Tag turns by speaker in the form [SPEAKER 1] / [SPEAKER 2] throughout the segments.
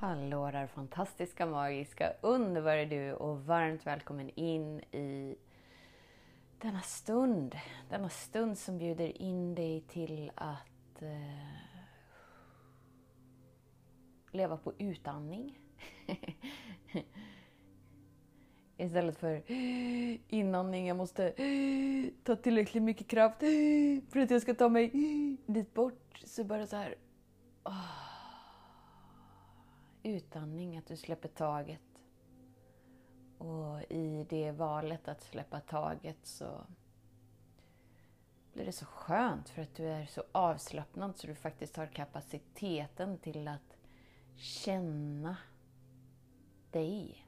[SPEAKER 1] Hallå där fantastiska, magiska, underbara du och varmt välkommen in i denna stund. Denna stund som bjuder in dig till att eh, leva på utandning. Istället för eh, inandning, jag måste eh, ta tillräckligt mycket kraft eh, för att jag ska ta mig dit bort. Så bara så här... Oh utandning, att du släpper taget. Och i det valet att släppa taget så blir det så skönt för att du är så avslappnad så du faktiskt har kapaciteten till att känna dig.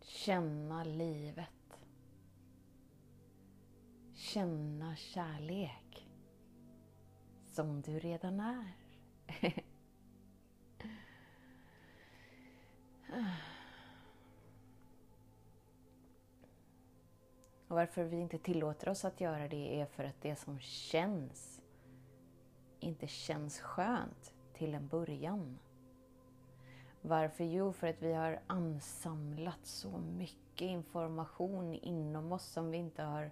[SPEAKER 1] Känna livet. Känna kärlek som du redan är. Och varför vi inte tillåter oss att göra det är för att det som känns inte känns skönt till en början. Varför? Jo, för att vi har ansamlat så mycket information inom oss som vi inte har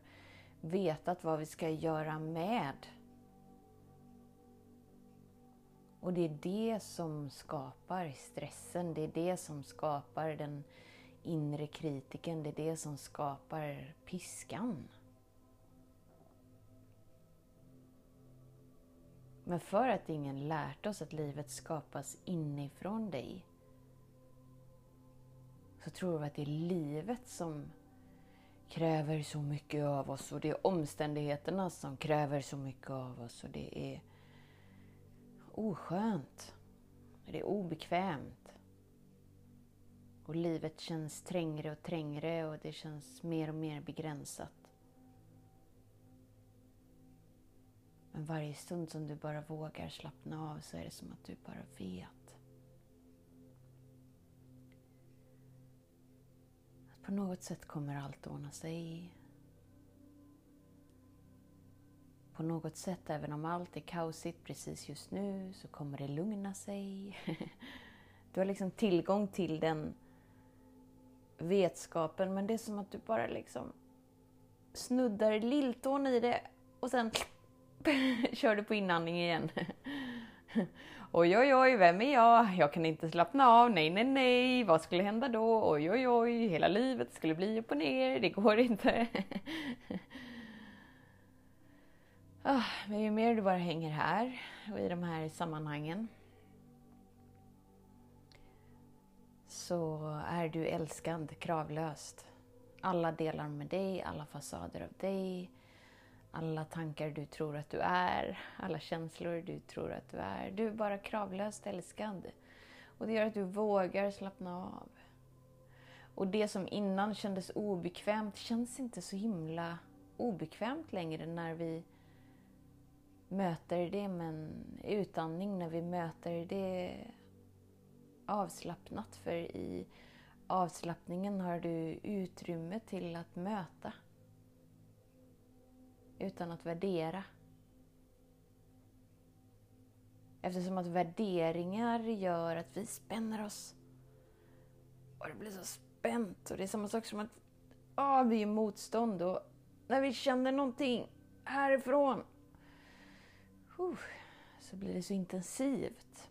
[SPEAKER 1] vetat vad vi ska göra med. Och det är det som skapar stressen, det är det som skapar den inre kritiken, det är det som skapar piskan. Men för att ingen lärt oss att livet skapas inifrån dig så tror vi att det är livet som kräver så mycket av oss och det är omständigheterna som kräver så mycket av oss och det är oskönt. Det är obekvämt. Och livet känns trängre och trängre och det känns mer och mer begränsat. Men varje stund som du bara vågar slappna av så är det som att du bara vet. Att på något sätt kommer allt ordna sig. På något sätt, även om allt är kaosigt precis just nu, så kommer det lugna sig. Du har liksom tillgång till den vetskapen, men det är som att du bara liksom snuddar lilltån i det och sen kör du på inandning igen. Oj, oj, oj, vem är jag? Jag kan inte slappna av. Nej, nej, nej. Vad skulle hända då? Oj, oj, oj. Hela livet skulle bli upp och ner. Det går inte. Ah, oh, men ju mer du bara hänger här och i de här sammanhangen så är du älskad kravlöst. Alla delar med dig, alla fasader av dig, alla tankar du tror att du är, alla känslor du tror att du är. Du är bara kravlöst älskad. Och det gör att du vågar slappna av. Och det som innan kändes obekvämt känns inte så himla obekvämt längre när vi möter det med en utandning, när vi möter det avslappnat. För i avslappningen har du utrymme till att möta utan att värdera. Eftersom att värderingar gör att vi spänner oss. Och det blir så spänt. Och det är samma sak som att åh, vi är motstånd. Och när vi känner någonting härifrån så blir det så intensivt.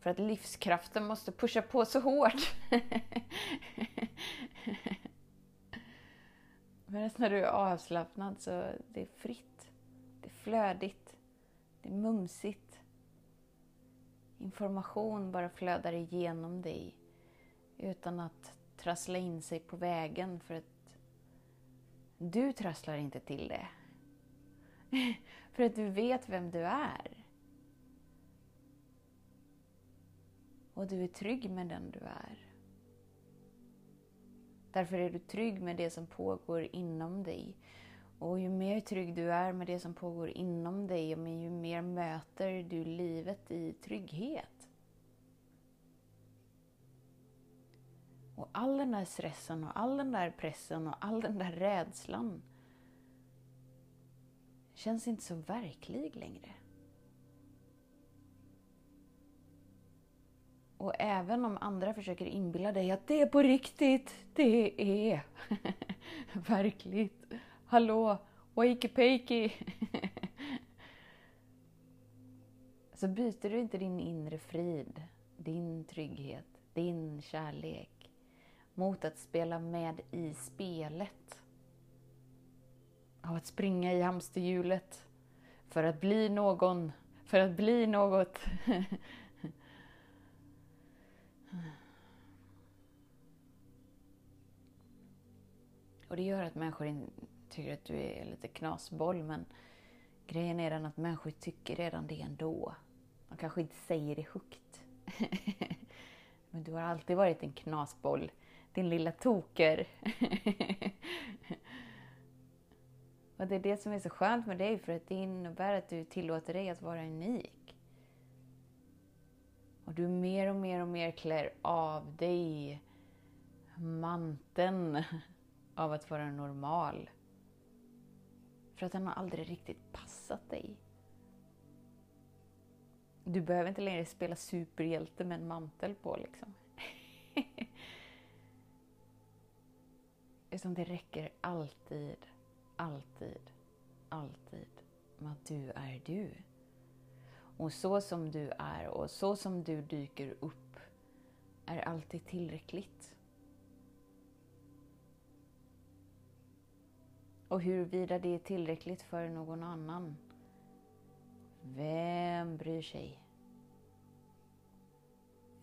[SPEAKER 1] För att livskraften måste pusha på så hårt. Men när du är avslappnad så det är fritt. Det är flödigt. Det är mumsigt. Information bara flödar igenom dig utan att trassla in sig på vägen för att du trasslar inte till det. För att du vet vem du är. Och du är trygg med den du är. Därför är du trygg med det som pågår inom dig. Och ju mer trygg du är med det som pågår inom dig, ju mer möter du livet i trygghet. Och all den där stressen och all den där pressen och all den där rädslan känns inte så verklig längre. Och även om andra försöker inbilla dig att det är på riktigt, det är verkligt. Hallå, wakey-pakey! Så byter du inte din inre frid, din trygghet, din kärlek mot att spela med i spelet. Av att springa i hamsterhjulet för att bli någon, för att bli något. Och det gör att människor tycker att du är lite knasboll, men grejen är den att människor tycker redan det ändå. De kanske inte säger det högt. men du har alltid varit en knasboll, din lilla toker. Och det är det som är så skönt med dig, för att det innebär att du tillåter dig att vara unik. Och du mer och mer och mer klär av dig manteln av att vara normal. För att den har aldrig riktigt passat dig. Du behöver inte längre spela superhjälte med en mantel på liksom. Utan det räcker alltid, alltid, alltid med att du är du. Och så som du är och så som du dyker upp är alltid tillräckligt. Och huruvida det är tillräckligt för någon annan, vem bryr sig?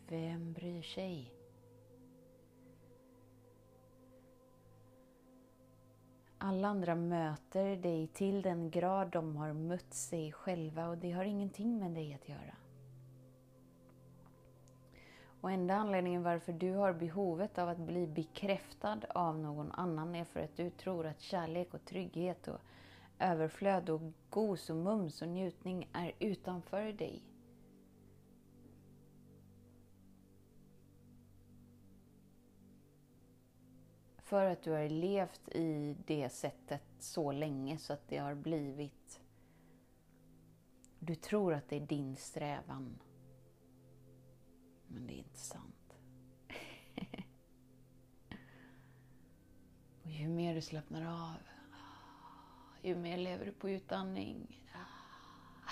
[SPEAKER 1] Vem bryr sig? Alla andra möter dig till den grad de har mött sig själva och det har ingenting med dig att göra. Och enda anledningen varför du har behovet av att bli bekräftad av någon annan är för att du tror att kärlek och trygghet och överflöd och gos och mums och njutning är utanför dig. För att du har levt i det sättet så länge så att det har blivit... Du tror att det är din strävan. Men det är inte sant. och ju mer du slappnar av, ju mer lever du på utandning.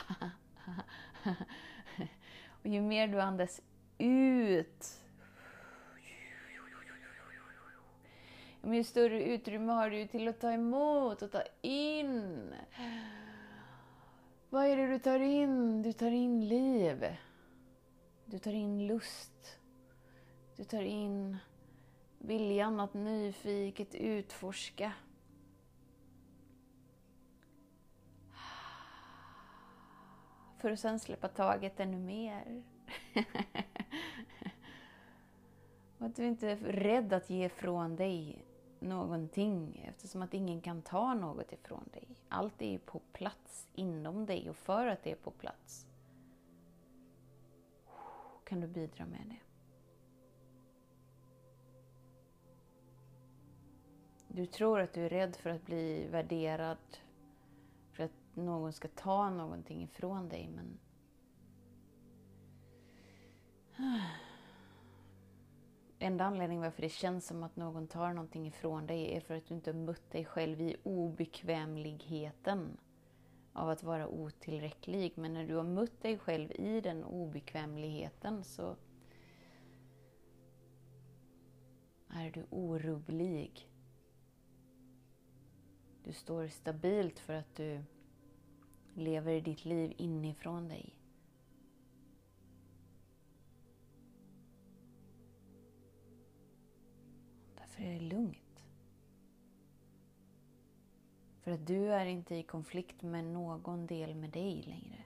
[SPEAKER 1] och ju mer du andas ut, ju större utrymme har du till att ta emot och ta in. Vad är det du tar in? Du tar in liv. Du tar in lust. Du tar in viljan att nyfiket utforska. För att sen släppa taget ännu mer. och att du inte är rädd att ge ifrån dig någonting eftersom att ingen kan ta något ifrån dig. Allt är ju på plats inom dig och för att det är på plats kan du bidra med det. Du tror att du är rädd för att bli värderad, för att någon ska ta någonting ifrån dig, men Enda anledningen varför det känns som att någon tar någonting ifrån dig är för att du inte har mött dig själv i obekvämligheten av att vara otillräcklig. Men när du har mött dig själv i den obekvämligheten så är du orubblig. Du står stabilt för att du lever ditt liv inifrån dig. Därför är det lugnt. För att du är inte i konflikt med någon del med dig längre.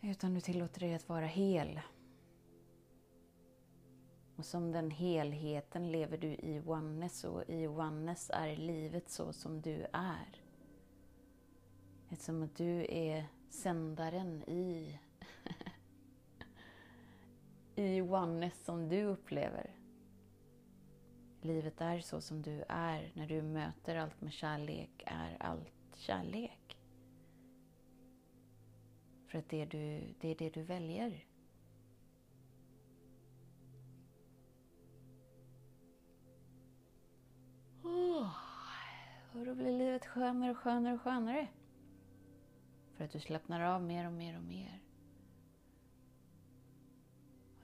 [SPEAKER 1] Utan du tillåter dig att vara hel. Och som den helheten lever du i oneness och i oneness är livet så som du är. Eftersom att du är sändaren i, i oneness som du upplever. Livet är så som du är. När du möter allt med kärlek är allt kärlek. För att det är, du, det är det du väljer. Oh, och då blir livet skönare och skönare och skönare. För att du slappnar av mer och mer och mer.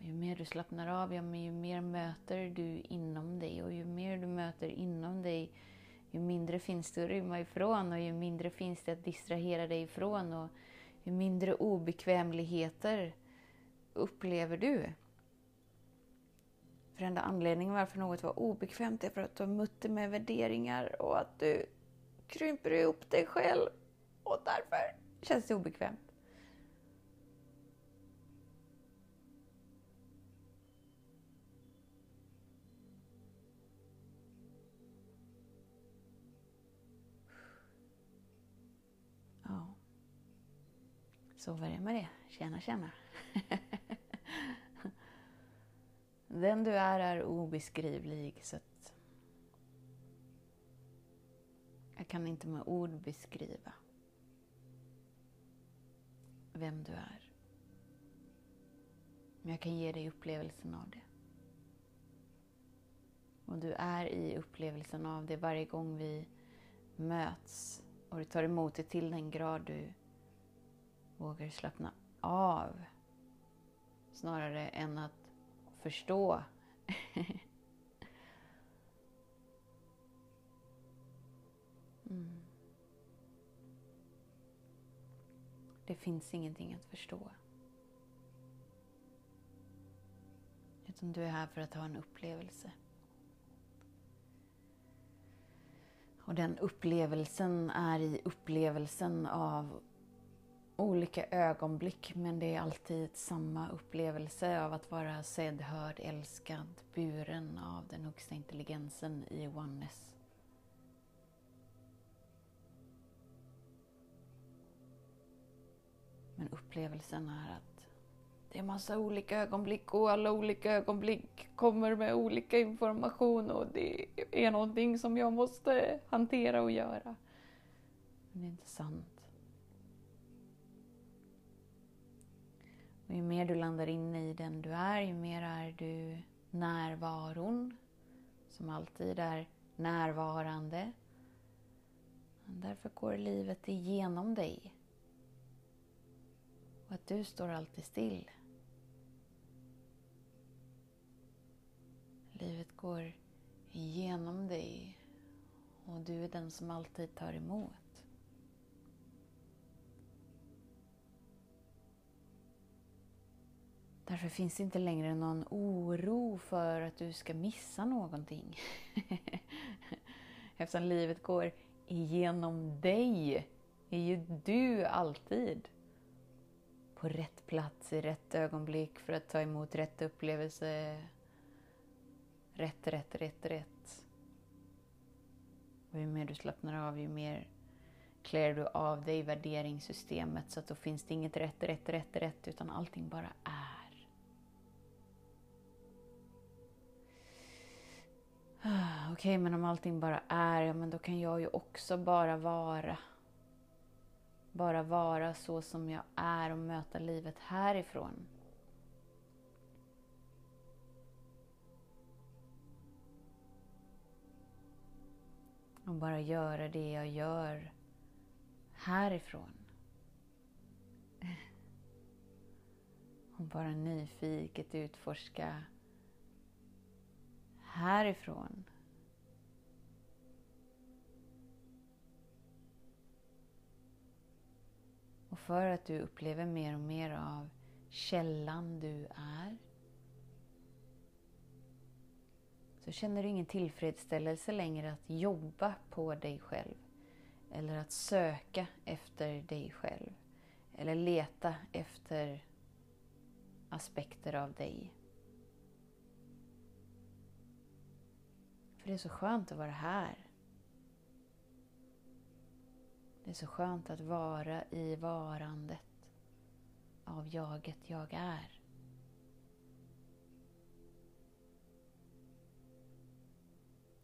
[SPEAKER 1] Ju mer du slappnar av, ja, men ju mer möter du inom dig. Och ju mer du möter inom dig, ju mindre finns det att rymma ifrån och ju mindre finns det att distrahera dig ifrån. Och ju mindre obekvämligheter upplever du. För enda anledningen varför något var obekvämt är för att du har mött det med värderingar och att du krymper ihop dig själv. Och därför känns det obekvämt. Så var det med det. Tjena, tjena. Den du är är obeskrivlig så att jag kan inte med ord beskriva vem du är. Men jag kan ge dig upplevelsen av det. Och du är i upplevelsen av det varje gång vi möts och du tar emot det till den grad du vågar slappna av snarare än att förstå. mm. Det finns ingenting att förstå. Utan du är här för att ha en upplevelse. Och den upplevelsen är i upplevelsen av olika ögonblick men det är alltid samma upplevelse av att vara sedd, hörd, älskad, buren av den högsta intelligensen i oneness. Men upplevelsen är att det är massa olika ögonblick och alla olika ögonblick kommer med olika information och det är någonting som jag måste hantera och göra. Men det är inte sant. Och ju mer du landar in i den du är, ju mer är du närvaron, som alltid är närvarande. Därför går livet igenom dig. Och att du står alltid still. Livet går igenom dig och du är den som alltid tar emot. Därför finns det inte längre någon oro för att du ska missa någonting. Eftersom livet går igenom dig är ju du alltid på rätt plats i rätt ögonblick för att ta emot rätt upplevelse. Rätt, rätt, rätt, rätt. Och ju mer du slappnar av, ju mer klär du av dig värderingssystemet så att då finns det inget rätt, rätt, rätt, rätt utan allting bara är. Ah, okej, okay, men om allting bara är, ja men då kan jag ju också bara vara. Bara vara så som jag är och möta livet härifrån. Och bara göra det jag gör härifrån. Och bara nyfiket utforska härifrån. Och för att du upplever mer och mer av källan du är så känner du ingen tillfredsställelse längre att jobba på dig själv eller att söka efter dig själv eller leta efter aspekter av dig. För det är så skönt att vara här. Det är så skönt att vara i varandet av jaget jag är.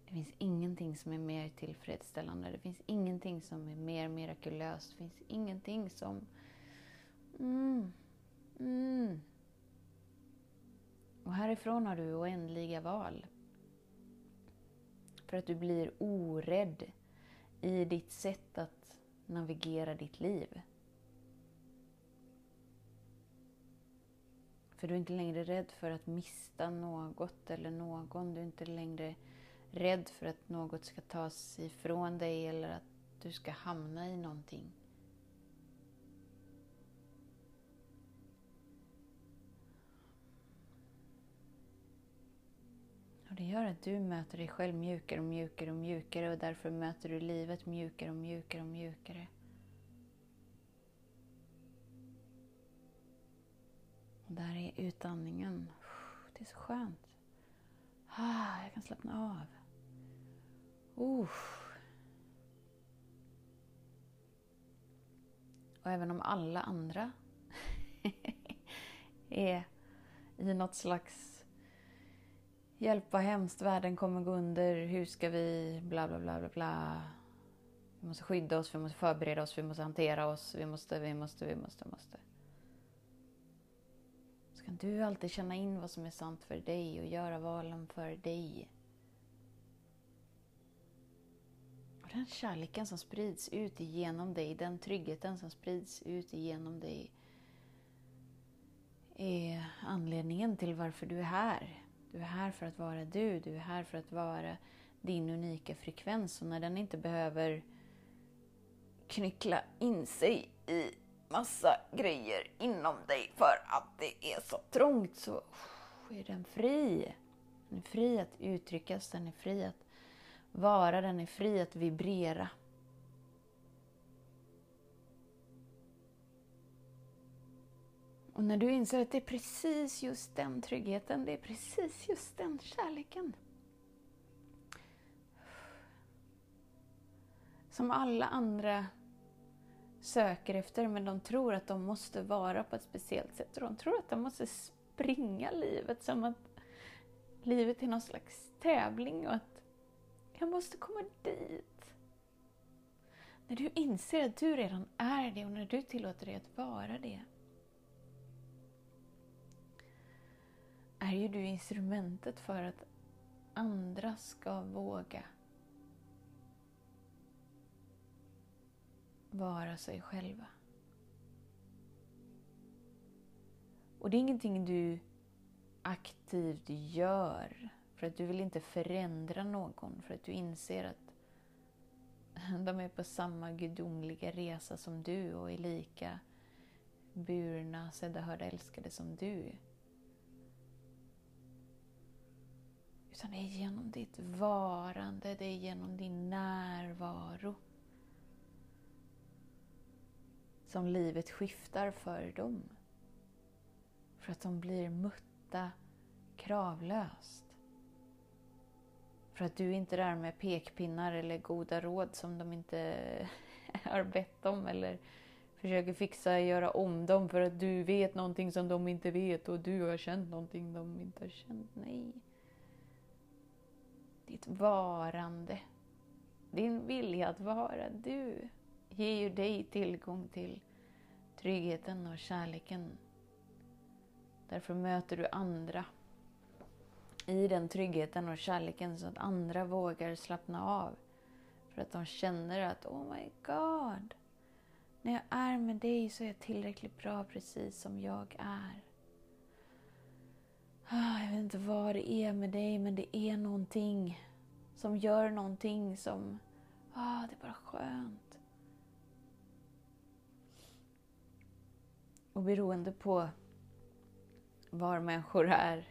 [SPEAKER 1] Det finns ingenting som är mer tillfredsställande. Det finns ingenting som är mer mirakulöst. Det finns ingenting som... Mm, mm. Och härifrån har du oändliga val. För att du blir orädd i ditt sätt att navigera ditt liv. För du är inte längre rädd för att mista något eller någon. Du är inte längre rädd för att något ska tas ifrån dig eller att du ska hamna i någonting. Och det gör att du möter dig själv mjukare och mjukare och mjukare och därför möter du livet mjukare och mjukare och mjukare. Och där är utandningen. Det är så skönt. Ah, jag kan slappna av. Uh. Och även om alla andra är i något slags hjälp vad hemskt, världen kommer gå under, hur ska vi, bla bla bla bla bla. Vi måste skydda oss, vi måste förbereda oss, vi måste hantera oss, vi måste, vi måste, vi måste, måste. Så kan du alltid känna in vad som är sant för dig och göra valen för dig. den kärleken som sprids ut igenom dig, den tryggheten som sprids ut igenom dig är anledningen till varför du är här. Du är här för att vara du, du är här för att vara din unika frekvens och när den inte behöver knyckla in sig i massa grejer inom dig för att det är så trångt så är den fri. Den är fri att uttryckas, den är fri att vara, den är fri att vibrera. Och när du inser att det är precis just den tryggheten, det är precis just den kärleken. Som alla andra söker efter, men de tror att de måste vara på ett speciellt sätt. Och de tror att de måste springa livet som att livet är någon slags tävling och att jag måste komma dit. När du inser att du redan är det och när du tillåter dig att vara det är ju du instrumentet för att andra ska våga vara sig själva. Och det är ingenting du aktivt gör för att du vill inte förändra någon, för att du inser att de är på samma gudomliga resa som du och är lika burna, sedda, hörda, älskade som du. Utan det är genom ditt varande, det är genom din närvaro som livet skiftar för dem. För att de blir mutta kravlöst. För att du inte är där med pekpinnar eller goda råd som de inte har bett om eller försöker fixa, och göra om dem för att du vet någonting som de inte vet och du har känt någonting de inte har känt. Nej. Ditt varande, din vilja att vara du ger ju dig tillgång till tryggheten och kärleken. Därför möter du andra i den tryggheten och kärleken så att andra vågar slappna av. För att de känner att oh my god, när jag är med dig så är jag tillräckligt bra precis som jag är. Ah, jag vet inte vad det är med dig men det är någonting som gör någonting som, ah, det är bara skönt. Och beroende på var människor är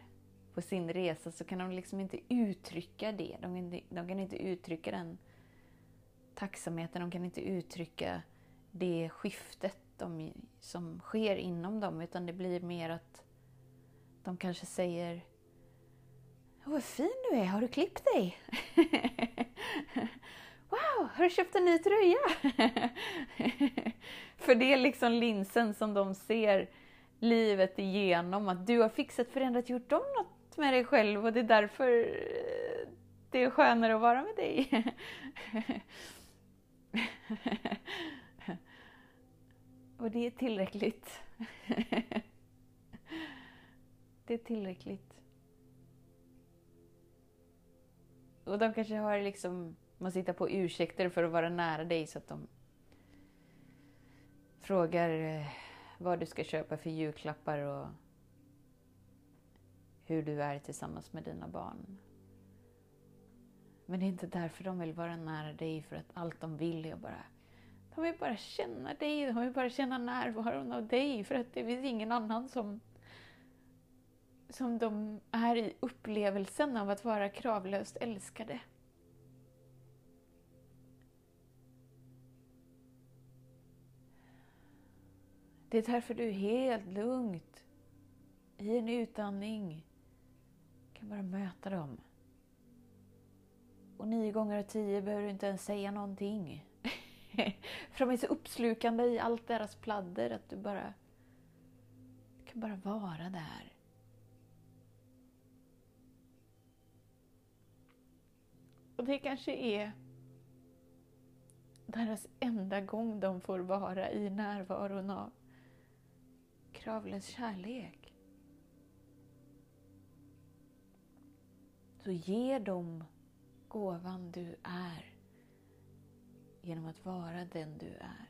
[SPEAKER 1] på sin resa så kan de liksom inte uttrycka det. De kan inte, de kan inte uttrycka den tacksamheten, de kan inte uttrycka det skiftet de, som sker inom dem utan det blir mer att de kanske säger Vad fin du är, har du klippt dig? Wow, har du köpt en ny tröja? För det är liksom linsen som de ser livet igenom, att du har fixat, förändrat, gjort om något med dig själv och det är därför eh, det är skönare att vara med dig. och det är tillräckligt det är tillräckligt. Och de kanske har liksom, man sitter på ursäkter för att vara nära dig så att de frågar eh, vad du ska köpa för julklappar och hur du är tillsammans med dina barn. Men det är inte därför de vill vara nära dig, för att allt de vill är bara de vill bara känna dig, de vill bara känna närvaron av dig, för att det finns ingen annan som som de är i upplevelsen av att vara kravlöst älskade. Det är därför du helt lugnt, i en utandning, kan bara möta dem. Och nio gånger av tio behöver du inte ens säga någonting. För de är så uppslukande i allt deras pladder att du bara du kan bara vara där. Och det kanske är deras enda gång de får vara i närvaron av kravlös kärlek. Så ge dem gåvan du är genom att vara den du är.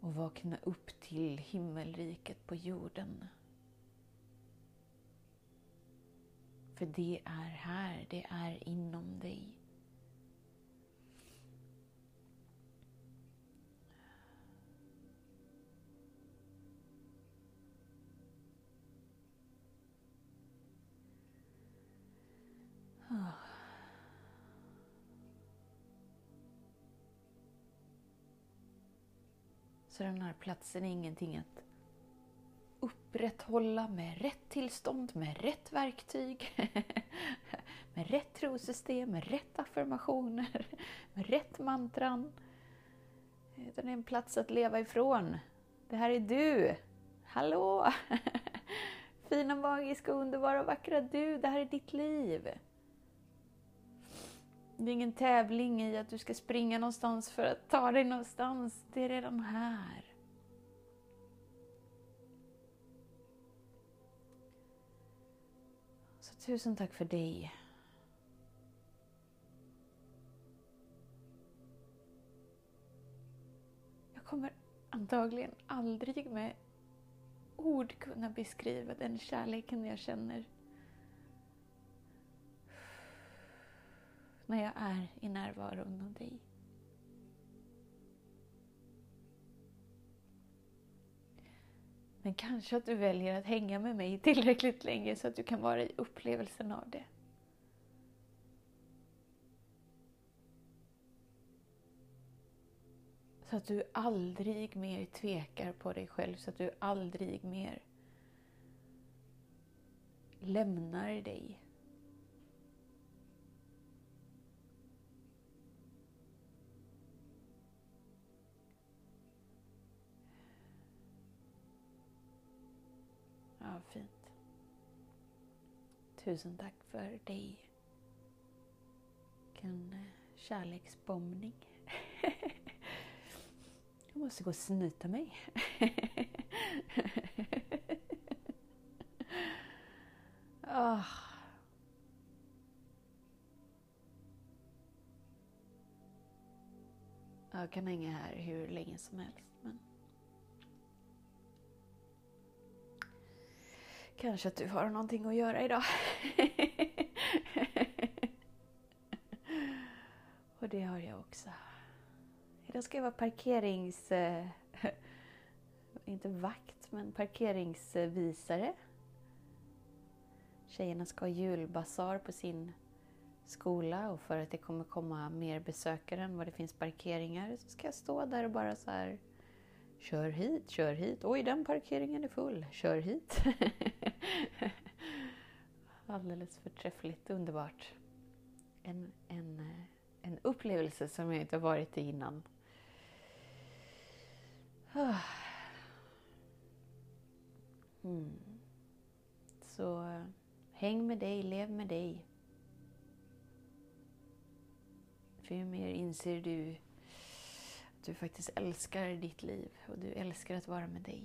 [SPEAKER 1] Och vakna upp till himmelriket på jorden. För det är här, det är inom dig. Så den här platsen är ingenting att upprätthålla med rätt tillstånd, med rätt verktyg, med rätt trosystem, med rätt affirmationer, med rätt mantran. Utan det är en plats att leva ifrån. Det här är du! Hallå! Fina, magiska, underbara, vackra du! Det här är ditt liv. Det är ingen tävling i att du ska springa någonstans för att ta dig någonstans. Det är redan här. Tusen tack för dig. Jag kommer antagligen aldrig med ord kunna beskriva den kärleken jag känner när jag är i närvaron av dig. Men kanske att du väljer att hänga med mig tillräckligt länge så att du kan vara i upplevelsen av det. Så att du aldrig mer tvekar på dig själv, så att du aldrig mer lämnar dig Tusen tack för dig. Vilken eh, kärleksbombning. Jag måste gå och snyta mig. oh. Jag kan hänga här hur länge som helst. Men... Kanske att du har någonting att göra idag. Och det har jag också. Idag ska jag vara parkerings... Eh, inte vakt, men parkeringsvisare. Tjejerna ska ha julbasar på sin skola och för att det kommer komma mer besökare än vad det finns parkeringar så ska jag stå där och bara så här Kör hit, kör hit. Oj, den parkeringen är full. Kör hit. Alldeles förträffligt, underbart. En, en, eh, en upplevelse som jag inte har varit i innan. Mm. Så eh, häng med dig, lev med dig. För ju mer inser du att du faktiskt älskar ditt liv och du älskar att vara med dig.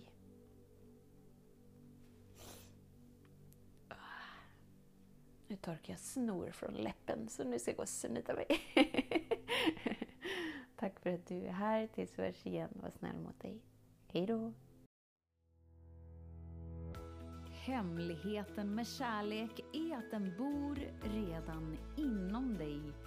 [SPEAKER 1] Nu torkar jag snor från läppen så nu ska jag gå och snyta mig. Tack för att du är här. Tills vi hörs igen. Var snäll mot dig. Hejdå!
[SPEAKER 2] Hemligheten med kärlek är att den bor redan inom dig.